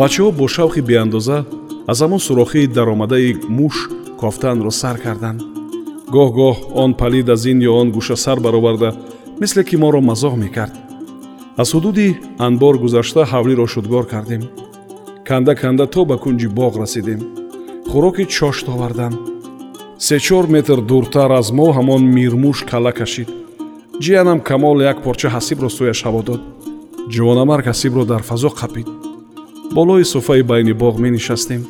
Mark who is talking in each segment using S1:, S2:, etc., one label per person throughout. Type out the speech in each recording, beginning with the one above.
S1: бачаҳо бо шавқи беандоза аз ҳамон сурохии даромадаи муш кофтанро сар карданд. Гоҳ-гоҳ он палид аз ин ё он гӯша сар бароварда мисле ки моро мазоҳ мекард. Аз ҳудуди анбор гузашта ҳавлиро шудгор кардем. Канда канда то ба кунҷи боғ расидем. Хӯроки чошт овардам. Се-чор метр дуртар аз мо ҳамон мирмуш кала кашид. Ҷиянам камол як порча ҳасибро сӯяш ҳаво дод. Ҷувонамарг ҳасибро дар фазо қапид болои суфаи байни боғ менишастем.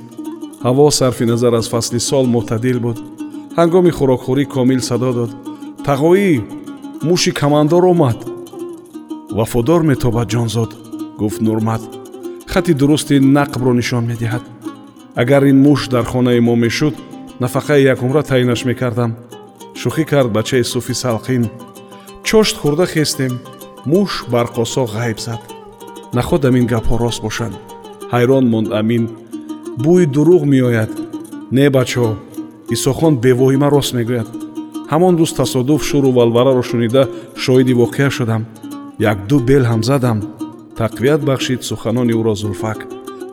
S1: Ҳаво сарфи назар аз фасли сол мӯътадил буд. Ҳангоми хӯрокхӯрӣ комил садо дод. Тағоӣ муши камандор омад. Вафодор метобад ҷонзод гуфт нурмат хати дурусти нақбро нишон медиҳад. Агар ин муш дар хонаи мо мешуд нафақаи якумра таъинаш мекардам. Шӯхӣ кард бачаи суфи салқин. Чошт хӯрда хестем. Муш бар қосо ғайб зад. Находам ин гапҳо рост бошанд ҳайрон монд амин. Бӯи дурӯғ меояд не бачаҳо исохон бевоҳима рост мегӯяд. Ҳамон рӯз тасодуф шуру валвараро шунида шоҳиди воқеа шудам. Якду бел ҳам задам. Тақвият бахшид суханони ӯро зулфак.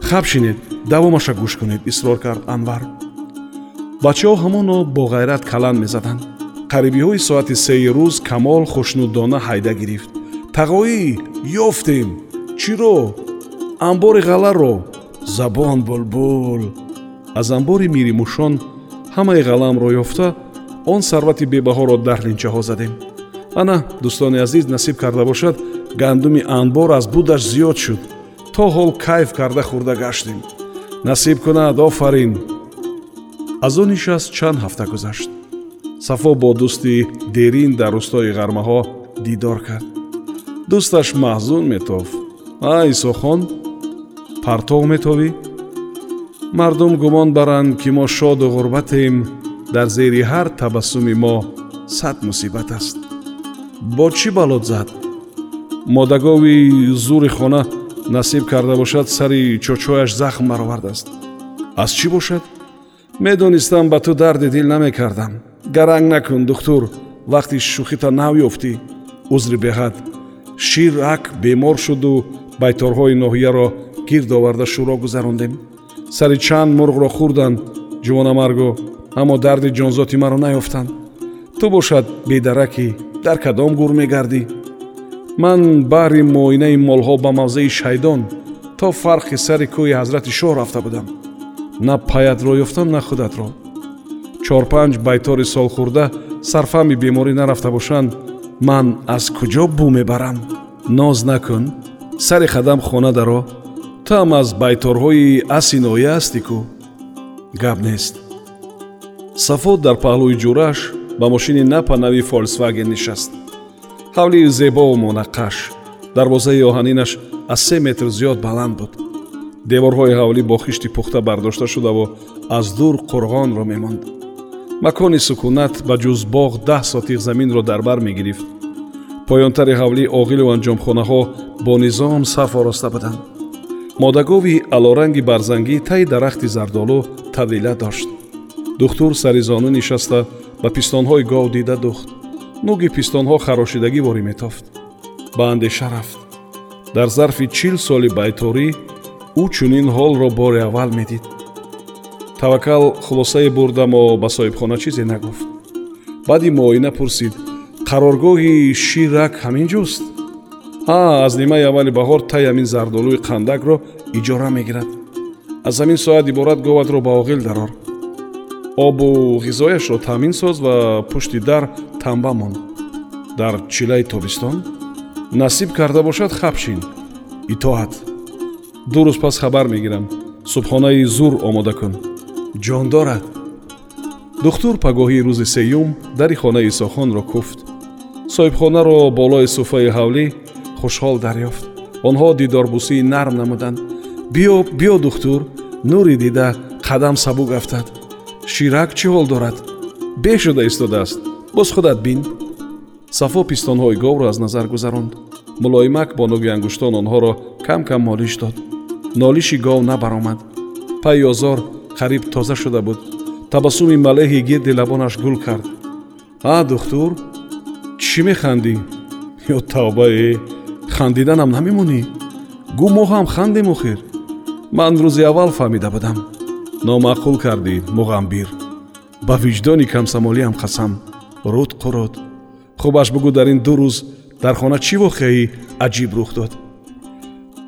S1: Хаб шинед давомаша гӯш кунед исрор кард анвар. Бачаҳо ҳамоно бо ғайрат калан мезаданд. Қарибиҳои соати сеи рӯз камол хушнуддона ҳайда гирифт. Тағоӣ ёфтем. Чиро анбори ғаларо. Забон булбул. Аз анбори миримушон ҳамаи ғалаамро ёфта он сарвати бебаҳоро дар линчаҳо задем. Ана дӯстони азиз насиб карда бошад гандуми анбор аз будаш зиёд шуд. То ҳол кайф карда хӯрда гаштем. Насиб кунад офарин. Аз он нишаст чанд ҳафта гузашт. Сафо бо дӯсти дерин дар рӯстои ғармаҳо дидор кард. Дӯсташ маҳзун метофт. Ай сохон партоғ метовӣ? Мардум гумон баранд ки мо шоду ғурбатем дар зери ҳар табассуми мо сад мусибат аст. Бо чӣ балот зад? Модагови зури хона насиб карда бошад сари чочояш захм баровардааст аз чӣ бошад? Медонистам ба ту дарди дил намекардам. Гаранг накун духтур. Вақти шӯхита нав ёфтӣ. Узри беҳад. Шир ак бемор шуду байторҳои ноҳияро гирд оварда шӯро гузарондем. Сари чанд мурғро хӯрданд ҷувонамарго аммо дарди ҷонзоти маро наёфтанд. Ту бошад бедаракӣ дар кадом гур мегардӣ. Ман баҳри муоинаи молҳо ба мавзеи шайдон то фарқи сари кӯи ҳазрати шоҳ рафта будам. На паятро ёфтам на худатро. Чорпанҷ байтори солхӯрда сарфами беморӣ нарафта бошанд. Ман аз куҷо бу мебарам. Ноз накун сари хадам хона даро туам аз байторҳои аси ноҳия ҳастӣ кӯ гап нест. Сафо дар паҳлӯи ҷураш ба мошини напа нави фолсваген нишаст. Ҳавли зебову мунаққаш дарвозаи оҳанинаш аз се метр зиёд баланд буд. Деворҳои ҳавлӣ бо хишти пухта бардошта шудаву аз дур қурғонро мемонд. Макони сукунат ба ҷуз боғ даҳ сотиқ заминро дар бар мегирифт. Поёнтари ҳавлӣ оғилу анҷомхонаҳо бо низом саф ороста буданд модагови алоранги барзангӣ таи дарахти зардолу тавила дошт. Духтур сари зону нишаста ба пистонҳои гов дида духт. Нуги пистонҳо харошидагӣ ворӣ метофт. Ба андеша рафт. Дар зарфи чил соли байторӣ ӯ чунин ҳолро бори аввал медид. Таваккал хулосае бурда мо ба соҳибхона чизе нагуфт. Баъди муоина пурсид қароргоҳи ширак ҳамин ҷуст ҳа аз нимаи аввали баҳор тай ҳамин зардолӯи қандакро иҷора мегирад. Аз ҳамин соат иборат говатро ба оғил дарор. Обу ғизояшро таъмин соз ва пушти дар танба мон. Дар чилаи тобистон насиб карда бошад хабшин итоат. Ду рӯз пас хабар мегирам. Субҳонаи зур омода кун. Ҷон дорад духтур пагоҳии рӯзи сеюм дари хонаи исохонро куфт. Соҳибхонаро болои суфаи ҳавлӣ хушҳол дарёфт. Онҳо дидорбусии нарм намуданд. Биё биё духтур нурӣ дида қадам сабук афтад. Ширак чӣ ҳол дорад? Беҳ шуда истодааст боз худат бин сафо пистонҳои говро аз назар гузаронд. Мулоимак бо нуги ангуштон онҳоро кам кам молиш дод. Нолиши гов набаромад. Паи озор қариб тоза шуда буд. Табассуми малеҳи гирди лабонаш гул кард. А духтур чӣ механдӣ? Ё тавбае хандиданам намемонӣ гӯ мо ҳам хандем охир. Ман рӯзи аввал фаҳмида будам. Номаъқул кардӣ муғамбир ба виҷдони камсамолиам қасам. Руд қурод хубаш бугӯ дар ин ду рӯз дар хона чӣ воқеаи аҷиб рух дод?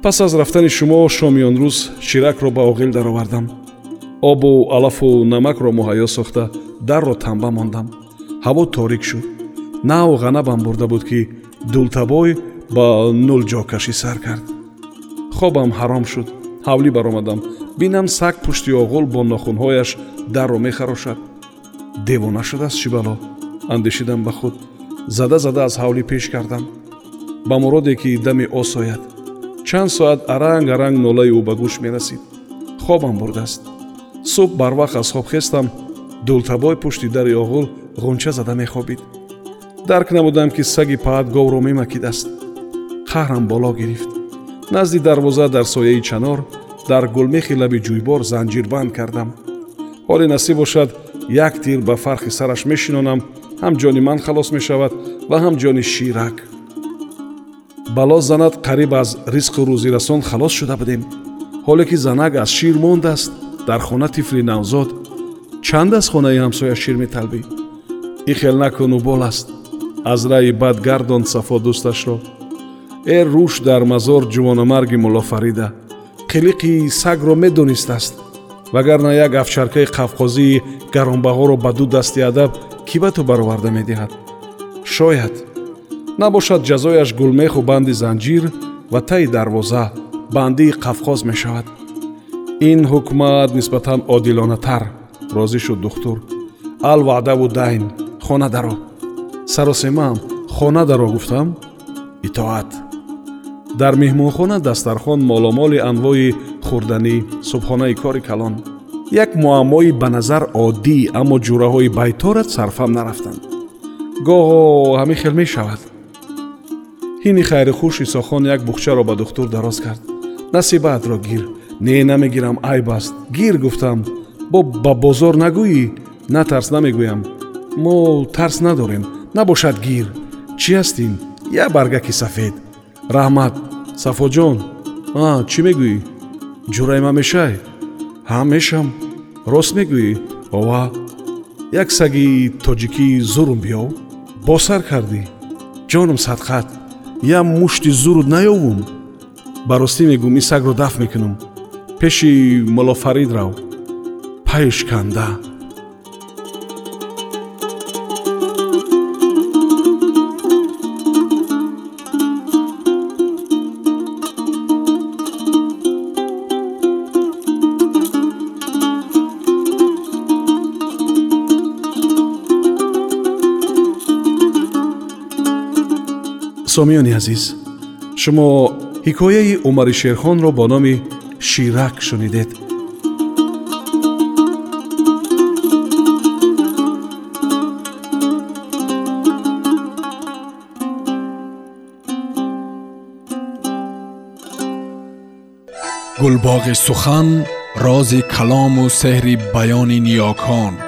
S1: Пас аз рафтани шумо шоми он рӯз ширакро ба оғил даровардам. Обу алафу намакро муҳайё сохта дарро танба мондам. Ҳаво торик шуд. Наву ғанабам бурда буд ки дултабой ба нулҷокашӣ сар кард. Хобам ҳаром шуд. Ҳавлӣ баромадам. Бинам саг пушти оғул бо нохунҳояш дарро мехарошад. Девона шудааст чӣ бало андешидам ба худ. Зада зада аз ҳавлӣ пеш кардам. Ба муроде ки дами осояд чанд соат аранг аранг нолаи ӯ ба гӯш мерасид. Хобам бурдааст. Субҳ барвақт аз хоб хестам. Дултабой пушти дари оғул ғунча зада мехобид. Дарк намудам ки саги паат говро мемакидааст қаҳрам боло гирифт назди дарвоза дар сояи чанор дар гулмехи лаби ҷӯйбор занҷирбанд кардам ҳоле насиб бошад як тир ба фархи сараш мешинонам ҳам ҷони ман халос мешавад ва ҳам ҷони ширак бало занат қариб аз ризқу рӯзирасон халос шуда будем ҳоле ки занак аз шир мондааст дар хона тифли навзод чанд аз хонаи ҳамсоя шир металбӣ ихел накуну бол аст аз раи бад гардон сафо дӯсташро э рӯш дар мазор ҷувонамарги мулло фарида. Қилиқи сагро медонистааст вагарна як афчаркаи қавқозии гаронбаҳоро ба ду дасти адаб кӣ ба ту бароварда медиҳад? Шояд набошад ҷазояш гулмеху банди занҷир ва таи дарвоза бандии қавқоз мешавад. Ин ҳукумат нисбатан одилонатар розӣ шуд духтур. Алваъдаву дайн хона даро саросемаам хона даро гуфтам. Итоат дар меҳмонхона дастархон моломоли анвои хӯрданӣ субҳонаи кори калон як муаммои ба назар оддӣ аммо ҷураҳои байторат сарфам нарафтанд гоҳо ҳамин хел мешавад ҳини хайрихуш исохон як бухчаро ба духтур дароз кард насибаатро гир не намегирам айб аст гир гуфтам бо ба бозор нагӯӣ натарс намегӯям мо тарс надорем набошад гир чӣ ҳастин я баргаки сафед раҳмат сафоҷон а чӣ мегӯӣ? Ҷураима мешай. Ҳа мешам рост мегӯӣ? Ова як саги тоҷикии зурум биёв. Босар кардӣ. Ҷонам садқат я мушти зуруд наёвум. Ба ростӣ мегӯм ин сагро дафт мекунам. Пеши мулофарид рав. Пайш канда сомиёни азиз шумо ҳикояи умари шерхонро бо номи ширак шунидед
S2: гулбоғи сухан рози калому сеҳри баёни ниёкон